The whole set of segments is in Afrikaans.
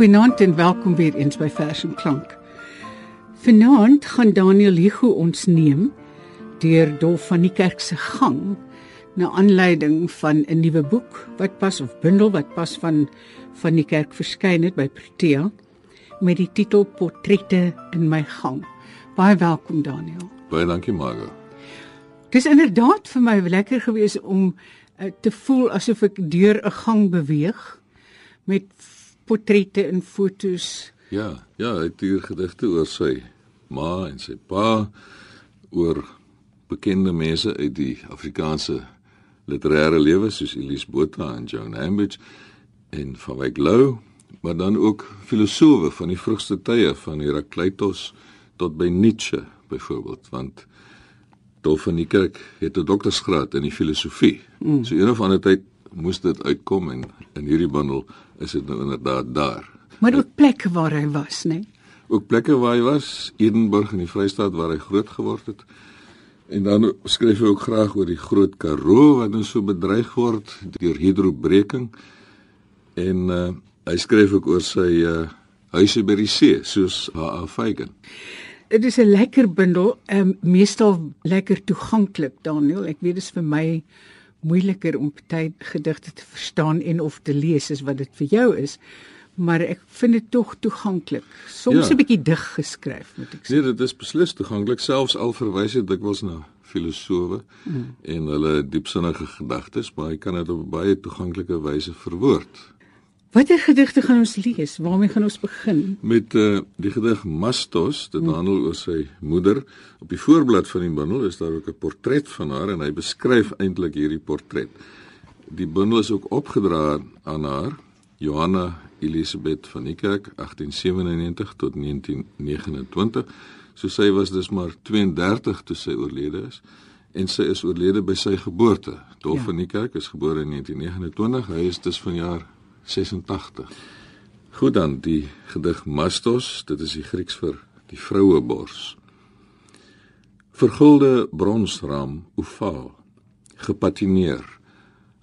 Goeienaand en welkom weer eens by Vers en Klank. Vanaand gaan Daniel Ligo ons neem deur Dolf van die Kerk se gang na aanleiding van 'n nuwe boek wat pas of bundel wat pas van van die kerk verskyn het by Protea met die titel Portrette in my gang. Baie welkom Daniel. Baie dankie Margo. Dis inderdaad vir my lekker gewees om uh, te voel asof ek deur 'n gang beweeg met portrette en fotos. Ja, ja, hy het hier gedigte oor sy ma en sy pa oor bekende mense uit die Afrikaanse literêre lewe soos Elise Botha en Joan Hambidge en van Wyk Lou, maar dan ook filosowe van die vroegste tye van Herakleitos tot by Nietzsche byvoorbeeld, want Dolf van die Kerk het 'n doktorsgraad in die filosofie. Mm. So een of ander tyd moes dit uitkom en in hierdie bundel is dit nou inderdaad daar. Maar ook plekke waar hy was, né? Nee? Ook plekke waar hy was, Edenburg in die Vrystaat waar hy groot geword het. En dan skryf hy ook graag oor die groot Karoo wat nou so bedreig word deur hidrobreking. En uh, hy skryf ook oor sy uh, huise by die see, soos H.A. Feigen. Dit is 'n lekker bundel, um, meestal lekker toeganklik, Daniel. Ek weet dit is vir my moeiliker om baie gedigte te verstaan en of te lees as wat dit vir jou is. Maar ek vind dit tog toeganklik. Soms 'n ja. bietjie dig geskryf, moet ek sê. Nee, dit is beslis toeganklik selfs al verwys dit dikwels na filosowe mm. en hulle diepsinnige gedagtes, maar hy kan dit op baie toeganklike wyse verwoord. Watter gedigte gaan ons lees? Waarmee gaan ons begin? Met uh, die gedig Mastos, dit mm. handel oor sy moeder. Op die voorblad van die bundel is daar ook 'n portret van haar en hy beskryf eintlik hierdie portret. Die bundel is ook opgedra aan haar, Johanna Elisabeth van die Kerk 1897 tot 1929. So sy was dus maar 32 toe sy oorlede is en sy is oorlede by sy geboorte. Dolf ja. van die Kerk is gebore in 1929. Hy is dus vanjaar 86. Goed dan die gedig Mastos, dit is die Grieks vir die vroue bors. Vergulde bronsraam ovaal, gepatineer.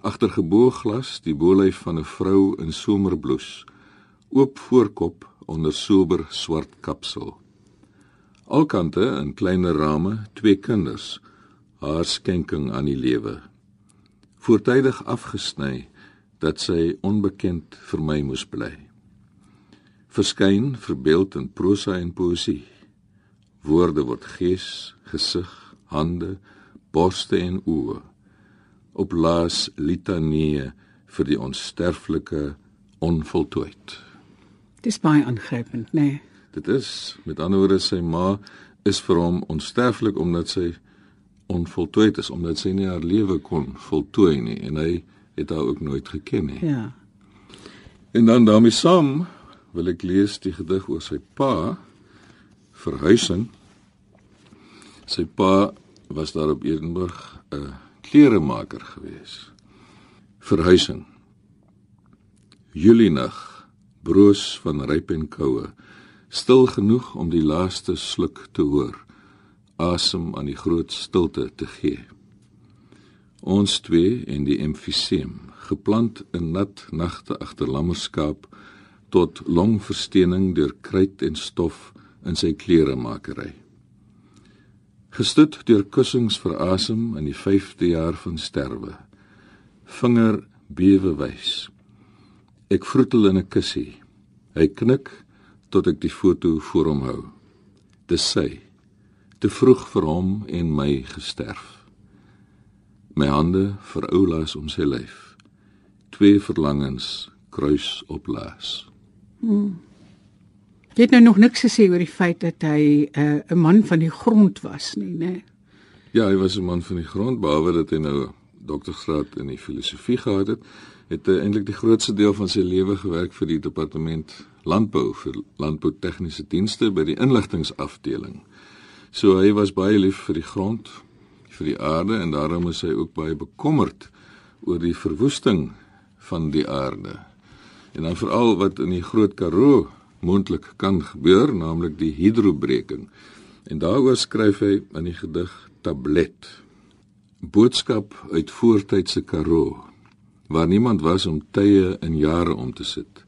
Agter gebooglas die bolyf van 'n vrou in somerbloes, oop voorkop onder sober swart kapsel. Alkante in kleiner rame, twee kinders, haar skenking aan die lewe. Voortydig afgesny dat sy onbekend vir my moes bly. Verskyn verbeeld in prosa en poesie. Woorde word gees, gesig, hande, borste en oë. Op laas litanie vir die onsterflike onvoltooid. Dis baie aangrypend, nê? Nee. Dit is met ander woorde sy ma is vir hom onsterflik omdat sy onvoltooid is omdat sy nie haar lewe kon voltooi nie en hy het haar ook nooit geken nie. Ja. En dan daarmee saam wil ek lees die gedig oor sy pa verhuising. Sy pa was daar op Edenburg 'n kleremaker gewees. Verhuising. Julienag, broos van ryp en koue, stil genoeg om die laaste sluk te hoor, asem aan die groot stilte te gee. Ons twee en die emfiseem, geplant in nat nagte agter lammerskaap tot longversteuning deur kruit en stof in sy kleremakery. Gestut deur kussings vir asem in die 5de jaar van sterwe. Vinger bewe wys. Ek vroetel in 'n kussie. Hy knik tot ek die foto voor hom hou. Dis sy. Te vroeg vir hom en my gesterf my hande vir oulaas om sy lyf. Twee verlangens kruis op laas hmm. jy het nou nog niks gesê oor die feit dat hy eh, 'n uh, man van die grond was nie nê ja hy was 'n man van die grond behalwe dat hy nou doktorsgraad in die filosofie gehad het het hy eintlik die grootste deel van sy lewe gewerk vir die departement landbou vir landbou tegniese dienste by die inligtingafdeling so hy was baie lief vir die grond vir die aarde en daarom is hy ook baie bekommerd oor die verwoesting van die aarde. En dan veral wat in die Groot Karoo moontlik kan gebeur, naamlik die hidrobreking. En daaroor skryf hy in die gedig Tablet. Boodskap uit voortydse Karoo waar niemand was om tye en jare om te sit.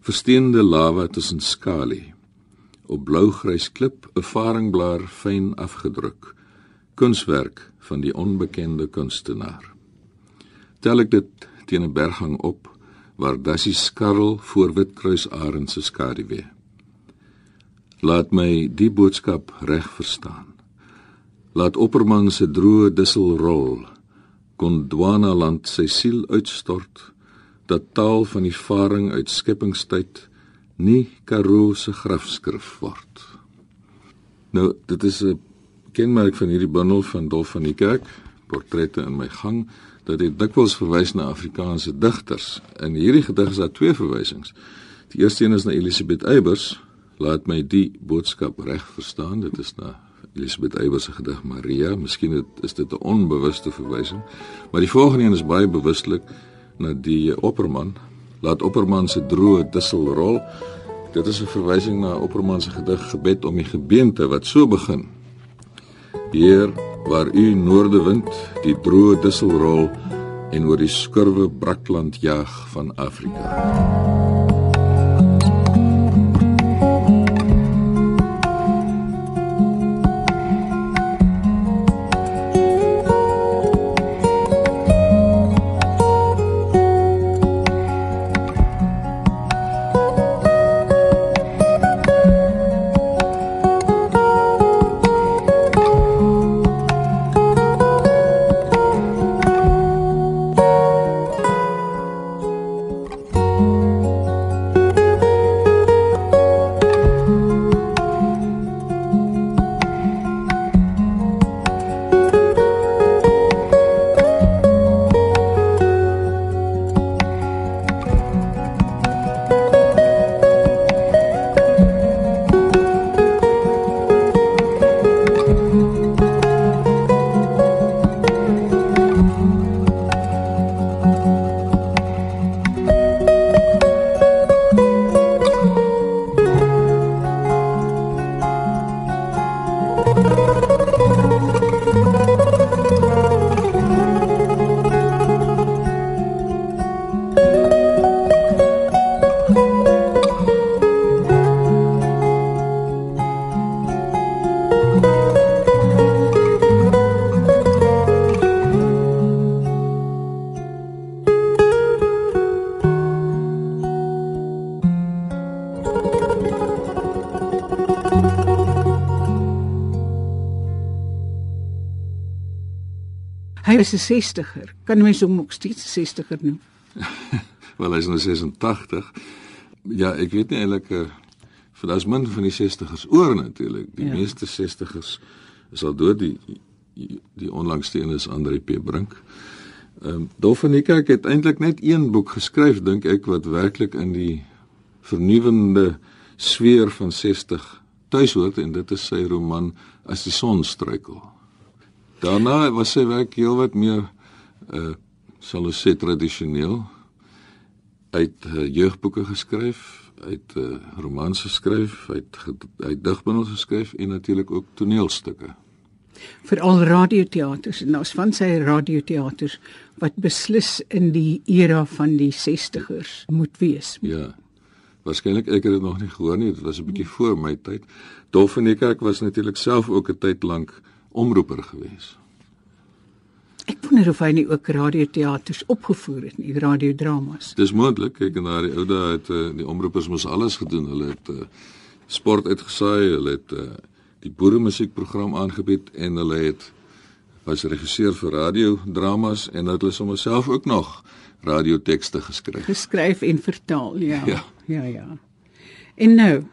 Versteende lava tussen skalie. Op blougrys klip 'n varingblaar fyn afgedruk. Kunswerk van die onbekende kunstenaar. Tel ek dit teen 'n berghang op waar dassie skarrel voor Witkruis Arend se skaduwee. Laat my die boodskap reg verstaan. Laat Opperman se droë dissel rol. Gondwana land sy siel uitstort dat taal van die faring uit skepingstyd nie Karoo se grafskrif word. Nou, dit is 'n kenmerk van hierdie bundel van Dolf van die Kerk, portrette in my gang, dat hy dikwels verwys na Afrikaanse digters. In hierdie gedig is daar twee verwysings. Die eerste een is na Elisabeth Eybers, laat my die boodskap reg verstaan. Dit is na Elisabeth Eybers se gedig Maria. Miskien is dit 'n onbewuste verwysing, maar die volgende een is baie bewustelik na die opperman. Laat opperman se droë dissel rol. Dit is 'n verwysing na opperman se gedig Gebed om die gebeente wat so begin. Heer, waar u noordewind die droë dissel rol en oor die skurwe brakland jag van Afrika. Ja. is 'n 60er. Kan mens hom nog steeds 'n 60er noem? Wel, hy is nou 86. Ja, ek weet nie eintlik uh, vir daas min van die 60ers oor natuurlik. Die ja. meeste 60ers is al dood. Die die, die onlangste een is Andre P Brink. Ehm um, Dolfinika het eintlik net een boek geskryf dink ek wat werklik in die vernuwende sfeer van 60 tuishoort en dit is sy roman As die son struikel. Daarna was sy werk heelwat meer uh sal ons sê tradisioneel. Uit uh, jeugboeke geskryf, uit uh, romans geskryf, uit uit digbundels geskryf en natuurlik ook toneelstukke. Veral radioteaters en ons van sy radioteaters wat beslis in die era van die 60ers moet wees. Ja. Waarskynlik ek het dit nog nie gehoor nie, dit was 'n bietjie voor my tyd. Dolfinika ek was natuurlik self ook 'n tyd lank omroeper gewees. Ek wonder of hy nie ook radioteaters opgevoer het nie, radiodramas. Dis moontlik, kyk en daar die ou dae het uh, die omroepers mos alles gedoen. Hulle het uh, sport uitgesaai, hulle het uh, die boere musiekprogram aangebied en hulle het was regisseur vir radiodramas en hulle het sommer self ook nog radiotekste geskryf. Geskryf en vertaal, ja. Ja, ja. ja. En nou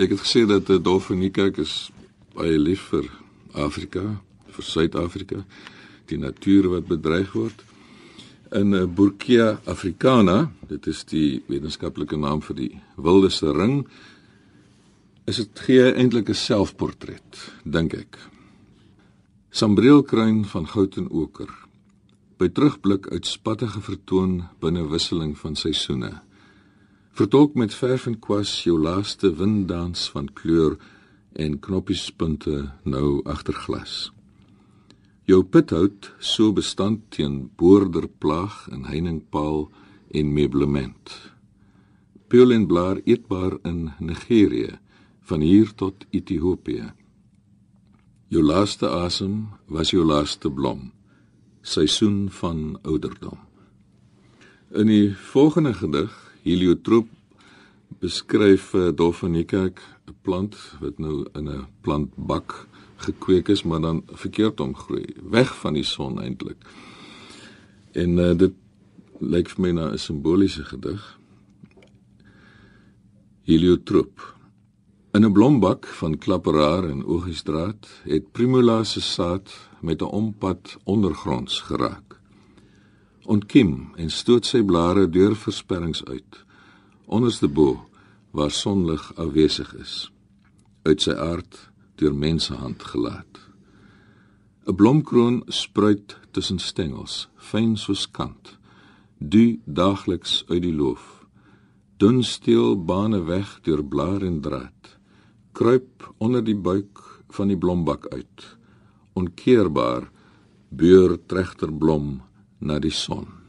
Ek het gesê dat uh, Dolfinika is baie lief vir Afrika, vir Suid-Afrika, die natuur wat bedreig word. In uh, Burkia Africana, dit is die wetenskaplike naam vir die wildeste ring, is dit gee eintlik 'n selfportret, dink ek. Sambreelkruin van goud en oker. By terugblik uit spattige vertoon binne wisseling van seisoene. Vertolk met verf en kwas jou laaste winddans van kleur en knoppiespunte nou agter glas. Jou pithout so bestand teen boorderplaag en heiningpaal en meublement. peul en blaar eetbaar in Nigerië van hier tot Ethiopië. Jou laaste asem was jou laaste blom. Seisoen van ouderdom. In die volgende gedig, Heliotroop, beskryf uh, Dolfinikak 'n plant wat nou in 'n plantbak gekweek is, maar dan verkeerd omgroei, weg van die son eintlik. En uh, dit lyk vir my na 'n simboliese gedig. Heliotroop In 'n blombak van Klapperaar en Ogiesstraat het Primula se saad met 'n ompad ondergronds geraak. Ontkiem en stoot sy blare deur versperrings uit. Onderste bo waar sonlig afwesig is. Uit sy aard deur mensehand gelaat. 'n Blomkroon spruit tussen stengels, fyn soos kant. Du daagliks uit die loof. Dun steel bane weg deur blaar en draad kruip onder die buik van die blombak uit. Onkeerbaar beur tregterblom na die son.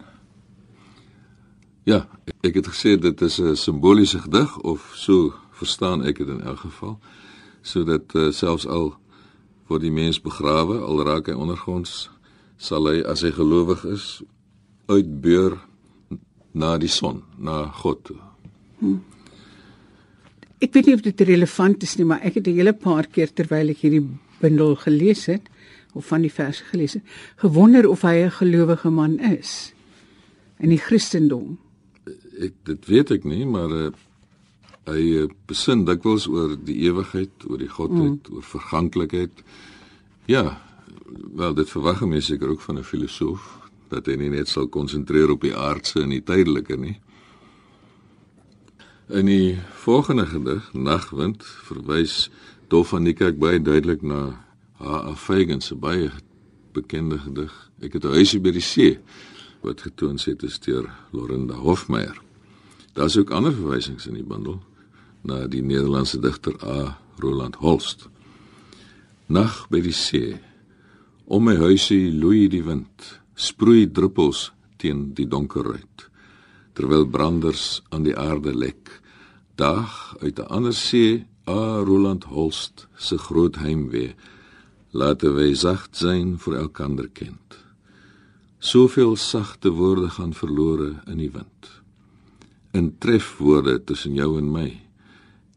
Ja, ek het gesê dit is 'n simboliese gedig of so verstaan ek dit in elk geval sodat uh, selfs al word die mens begrawe al raak hy ondergronds sal hy as hy gelowig is uitbeur na die son na God toe. Hm. Ek weet nie of dit relevant is nie, maar ek het 'n hele paar keer terwyl ek hierdie bundel gelees het of van die verse gelees het, gewonder of hy 'n gelowige man is in die Christendom. Ek dit weet ek nie, maar uh, hy uh, besin dikwels oor die ewigheid, oor die godheid, mm. oor verganklikheid. Ja, wel dit verwag mense seker ook van 'n filosoof dat hy nie net sal konsentreer op die aardse en die tydelike nie. In die volgende gedig, Nagwind, verwys Dolf van die Kerk baie duidelik na H.A. Feigen se baie bekende gedig. Ek het 'n huisie by die see wat getoon het is deur Lorinda Hofmeyer. Daar's ook ander verwysings in die bundel na die Nederlandse digter A. Roland Holst. Nag by die see. Om my huisie loei die wind, sproei druppels teen die donker ruit terwyl branders aan die aarde lek dag uit 'n ander see a Roland Holst se groot heimwee laat wy sag sein vir elkander kind soveel sagte woorde gaan verlore in die wind in trefwoorde tussen jou en my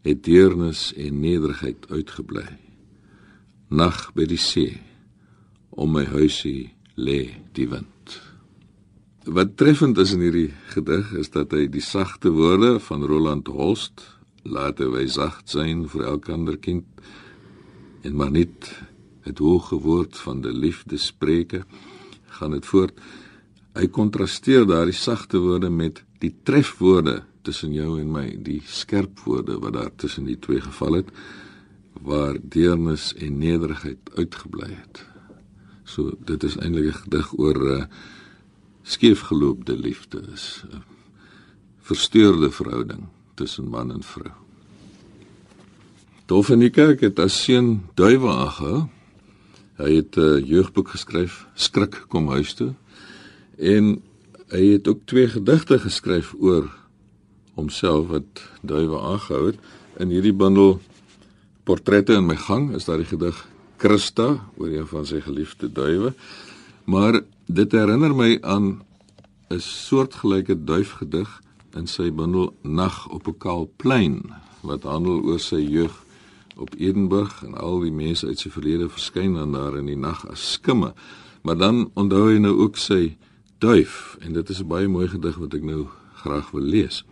het deernis en nederigheid uitgebly nag by die see om my huisie lê die wind. Wat treffend is in hierdie gedig is dat hy die sagte woorde van Roland Holst laat hy sag sein vir elke ander kind en maar net het hoë woord van die liefde spreke gaan dit voort hy kontrasteer daardie sagte woorde met die trefwoorde tussen jou en my die skerp woorde wat daar tussen die twee geval het waar deernis en nederigheid uitgebly het so dit is eintlik 'n gedig oor uh, skeefgeloopte liefde is 'n versteurde verhouding tussen man en vrou. Dolfinika het as seun duiwe aangehou. Hy het 'n jeugboek geskryf, Skrik kom huis toe. En hy het ook twee gedigte geskryf oor homself wat duiwe aangehou het. In hierdie bundel Portrette in my gang is daar die gedig Christa oor een van sy geliefde duwe. Maar dit herinner my aan 'n soortgelyke duifgedig in sy bundel Nag op 'n kaal plein wat handel oor sy jeug op Edenburg en al die mense uit sy verlede verskyn dan daar in die nag as skimme. Maar dan onthou hy nou ook sy duif en dit is 'n baie mooi gedig wat ek nou graag wil lees.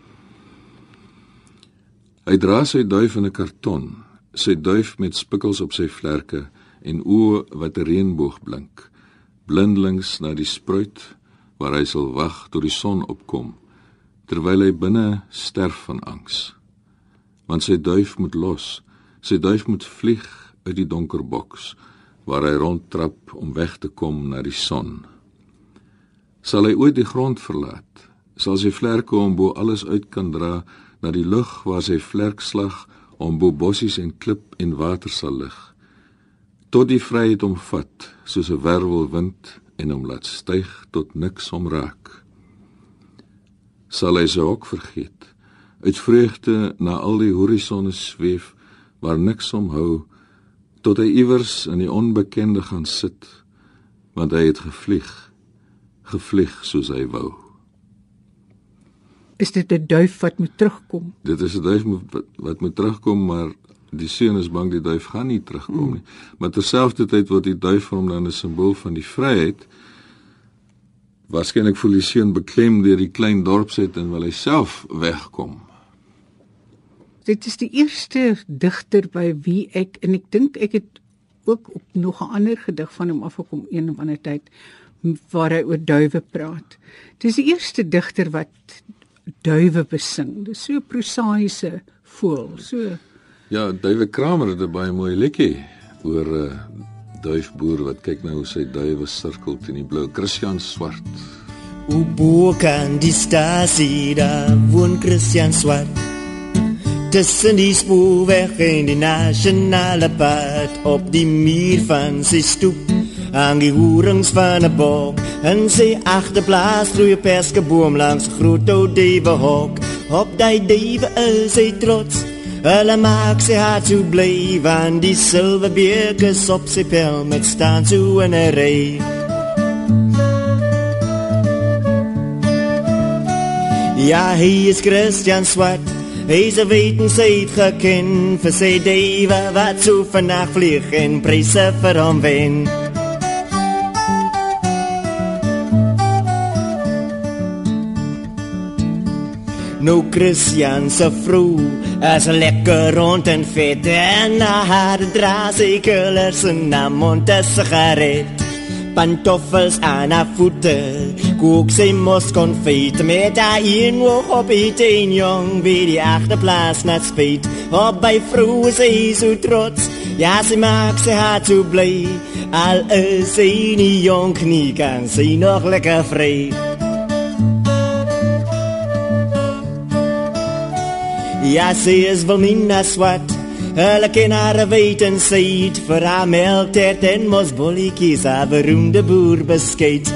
Hy dra sy duif in 'n karton, sy duif met spikkels op sy vlerke en oë wat 'n reënboog blink blindelings na die spruit waar hy sal wag tot die son opkom terwyl hy binne sterf van angs want sy duif moet los sy duif moet vlieg uit die donker boks waar hy rondtrap om weg te kom na die son sal hy ooit die grond verlaat sal sy vlerke hom bo alles uit kan dra na die lug waar sy vlerkslag om bo bossies en klip en water sal lig tot die vryheid omvat soos 'n werwelwind en hom laat styg tot niks omraak sal hy se ook vergeet uit vreugde na al die horisonne zweef waar niks omhou tot hy iewers in die onbekende gaan sit want hy het gevlieg gevlieg soos hy wou. Is dit 'n duif wat moet terugkom? Dit is 'n duif wat moet terugkom maar die seun is bang die duif gaan nie terugkom mm. nie maar terselfdertyd word die duif vir hom dan 'n simbool van die vryheid. Waarskynlik voel die seun beklem deur die klein dorpset en wil hy self wegkom. Dit is die eerste digter by wie ek en ek dink ek het ook op nog 'n ander gedig van hom afgekom een of ander tyd waar hy oor duwe praat. Dis die eerste digter wat duwe besing. Dis so prosaïese voel. So Ja, Duwe Kramer het 'n baie mooi liedjie oor 'n uh, duifboer wat kyk nou hoe sy duwe sirkel teen die blou Christian Swart. O boekan die stasie daar woon Christian Swart. Tussen die spoorweg en die nasionale pad op die muur van sy stoep aan die hoorings van 'n bok. En sy agterplaas groei 'n perskeboom langs 'n groot ou dewe hok. Op daai dewe is hy trots. Hulle maak sy hart so bly van die silwer beekers op sy pel met staan so in 'n ry. Ja, hy is Christian Swart. Hy's 'n wetensheid geken vir sy dewe wat so vanaand vlieg en pryse vir hom wen. Nou Christian se vrou as 'n lekker rond en vet. En haar dra sy kellers na Montserrat pantoffels aan haar voete kook sy mos konfit. Met haar een oog op het een jong wie die achterplaats net speet op by vrou is sy so trots ja sy maak sy hart so blij al is sy nie jong nie kan sy nog lekker vry ja sy is wel minna swart Hulle ken haar weten syd vir haar melktert en bolletjies haar beroemde boer beskeid.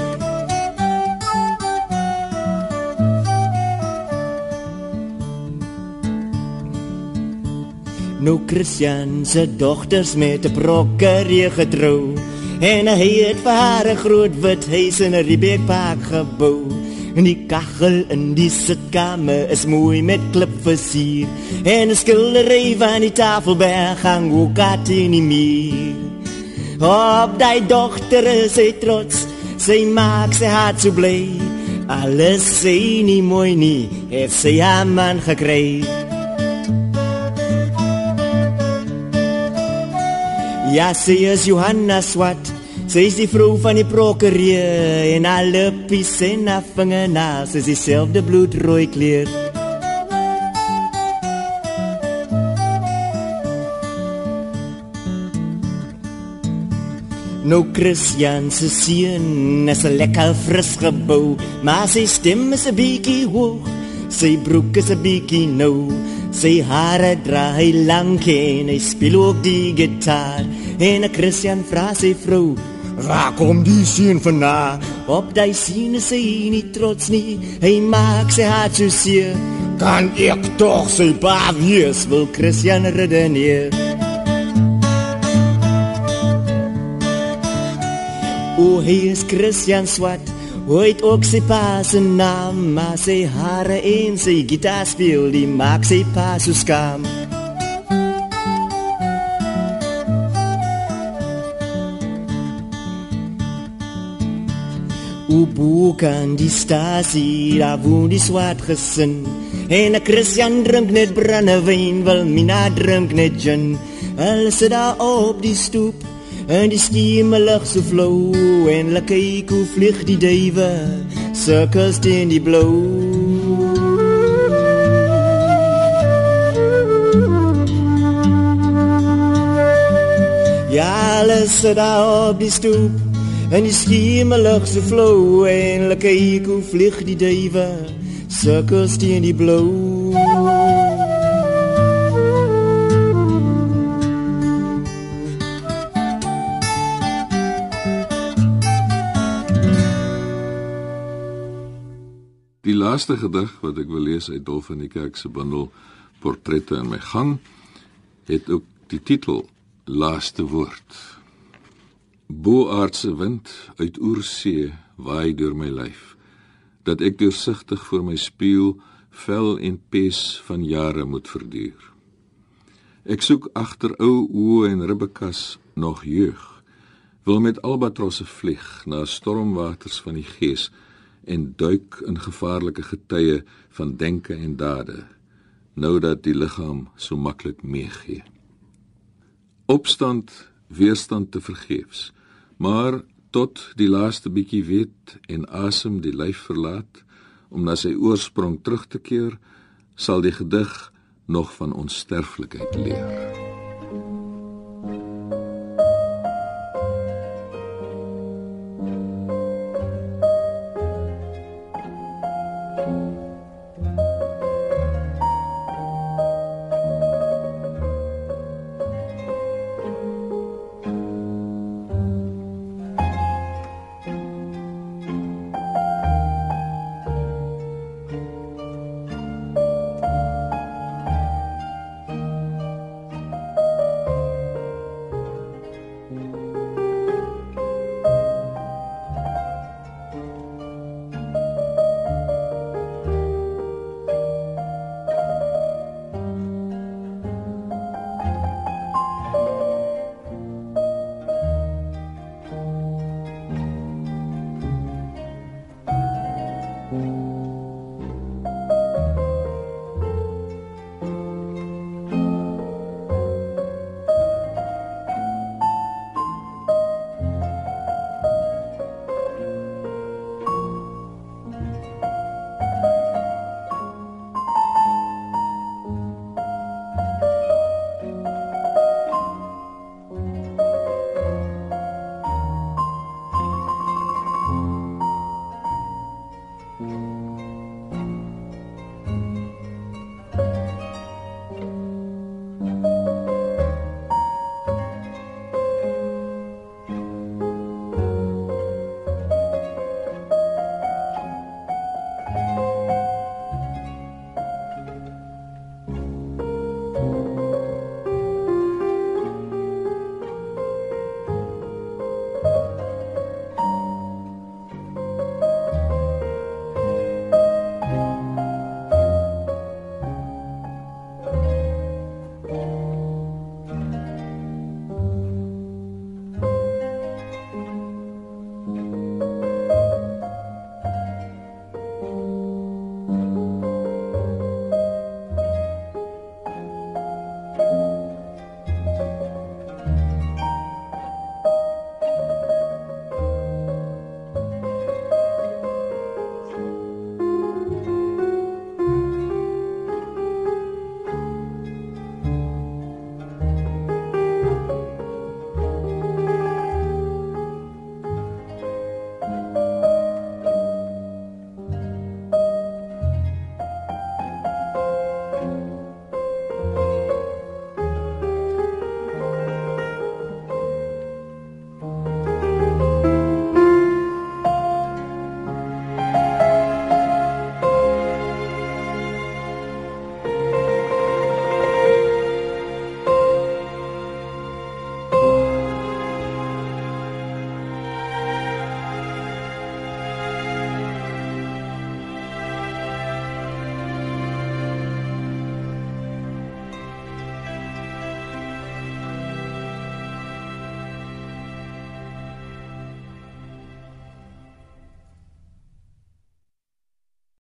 Nou Christian se dogters met 'n brokkerie getrou en hy het vir haar 'n groot wit huis in 'n Riebeekpark gebou. En die kachel in die sitkamer is mooi met klipversier. En 'n skildery van die tafelberg hang ook uit in die muur. Op die dogter is sy trots, sy maak sy hart so bly Alles sê nie mooi nie, het sy haar man gekry. Ja, sy is Johanna Swart Sy is die vrou van die prokureur en alle pies en afvinge naas is dieselfde bloedrooi kleur. Nou Christian se seun is 'n lekker fris gebou, maar sy stem is 'n bietjie hoog. Sy broek is 'n bietjie nou. Sy hare dra hy lank en hy speel ook die gitaar. En 'n Christian vra sy vrou, Waar kom die seun vandaan? Op daai sien is hy nie trots nie. Hy maak sy hart so seer. Kan ek tog sy pa wees? Wil Christian redeneer. O, hy is Christian Swart. Ooit ook sy pa se naam, maar sy hare en sy gitaar speel, die maak sy pa so skam. Boekan die stasie, daar woon die swart gesin. En 'n Christian drink net brandewyn, wil Mina drink net gin. Hulle sit daar op die stoep, en die skieme lig so flou, en hulle kyk hoe vlieg die duwe, sirkels in die blou. Ja, hulle sit daar op die stoep, En die skieme lig so flou en lekker ek hoe vlieg die duwe Sukkels die in die blou Die laaste gedig wat ek wil lees uit Dolf van die Kerk se bundel Portrette in my gang het ook die titel Laaste woord. Boaardse wind uit oersee waai deur my lyf dat ek deursigtig voor my spieël vel en pes van jare moet verduur. Ek soek agter ou oë en ribbekas nog jeug wil met albatrosse vlieg na stormwaters van die gees en duik in gevaarlike getye van denke en dade nou dat die liggaam so maklik meegee. Opstand, weerstand te vergeefs maar tot die laaste bietjie weet en asem die lyf verlaat om na sy oorsprong terug te keer, sal die gedig nog van onsterflikheid leer.